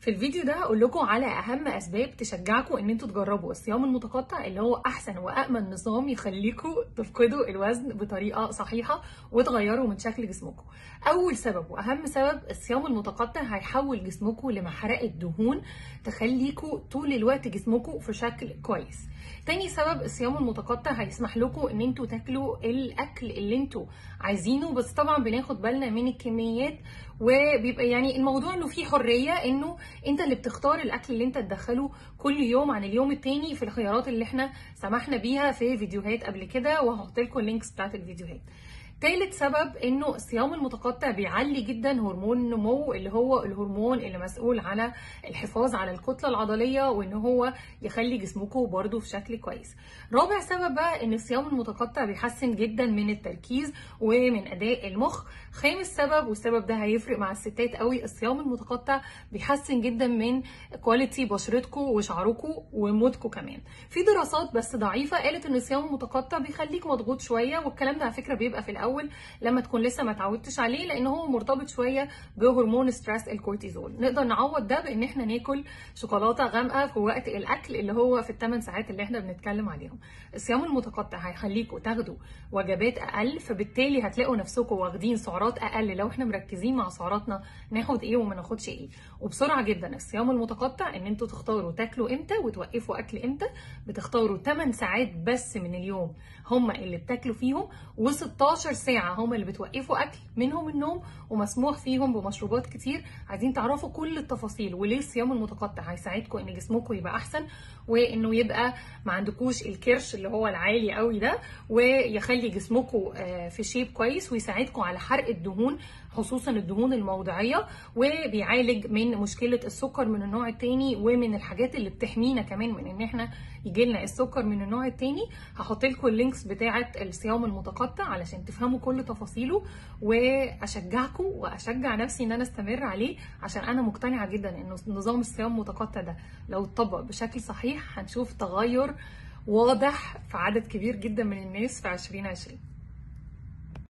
في الفيديو ده هقول لكم على أهم أسباب تشجعكم إن أنتوا تجربوا الصيام المتقطع اللي هو أحسن وامن نظام يخليكم تفقدوا الوزن بطريقة صحيحة وتغيروا من شكل جسمكم. أول سبب وأهم سبب الصيام المتقطع هيحول جسمكم لمحرقة دهون تخليكم طول الوقت جسمكم في شكل كويس. تاني سبب الصيام المتقطع هيسمح لكم إن أنتوا تاكلوا الأكل اللي أنتوا عايزينه بس طبعا بناخد بالنا من الكميات وبيبقى يعني الموضوع إنه فيه حرية إنه انت اللي بتختار الأكل اللي انت تدخله كل يوم عن اليوم التاني في الخيارات اللي إحنا سمحنا بيها في فيديوهات قبل كده وهحط لكم اللينكس بتاعت الفيديوهات. تالت سبب إنه الصيام المتقطع بيعلي جدا هرمون النمو اللي هو الهرمون اللي مسؤول على الحفاظ على الكتلة العضلية وإن هو يخلي جسمكم برده في شكل كويس. رابع سبب بقى إن الصيام المتقطع بيحسن جدا من التركيز ومن أداء المخ. خامس سبب والسبب ده هيفرق مع الستات قوي الصيام المتقطع بيحسن جدا من quality بشرتكم وشعركم ومودكم كمان. في دراسات بس ضعيفة قالت إن الصيام المتقطع بيخليك مضغوط شوية والكلام ده على فكرة بيبقى في الأول الأول لما تكون لسه ما اتعودتش عليه لأن هو مرتبط شوية بهرمون stress الكورتيزول. نقدر نعوض ده بإن إحنا ناكل شوكولاتة غامقة في وقت الأكل اللي هو في الثمان ساعات اللي إحنا بنتكلم عليهم. الصيام المتقطع هيخليكم تاخدوا وجبات أقل فبالتالي هتلاقوا نفسكم واخدين سعرات أقل لو إحنا مركزين مع سعراتنا ناخد إيه وما ناخدش إيه. وبسرعة جدا الصيام المتقطع إن أنتوا تختاروا تاكلوا إمتى وتوقفوا أكل إمتى. بتختاروا 8 ساعات بس من اليوم هم اللي بتاكلوا فيهم و16 ساعه هم اللي بتوقفوا أكل منهم النوم ومسموح فيهم بمشروبات كتير. عايزين تعرفوا كل التفاصيل وليه الصيام المتقطع. هيساعدكم إن جسمكم يبقى أحسن وإنه يبقى ما عندكوش الكرش اللي هو العالي قوي ده ويخلي جسمكم في shape كويس ويساعدكم على حرق الدهون خصوصا الدهون الموضعية وبيعالج من مشكلة السكر من النوع الثاني ومن الحاجات اللي بتحمينا كمان من إن إحنا يجي لنا السكر من النوع الثاني هحط لكم ال links بتاعة الصيام المتقطع علشان تفهموا كل تفاصيله وأشجعكم وأشجع نفسي إن أنا أستمر عليه عشان أنا مقتنعة جدا ان نظام الصيام المتقطع ده. لو اتطبق بشكل صحيح هنشوف تغير واضح في عدد كبير جدا من الناس في 2020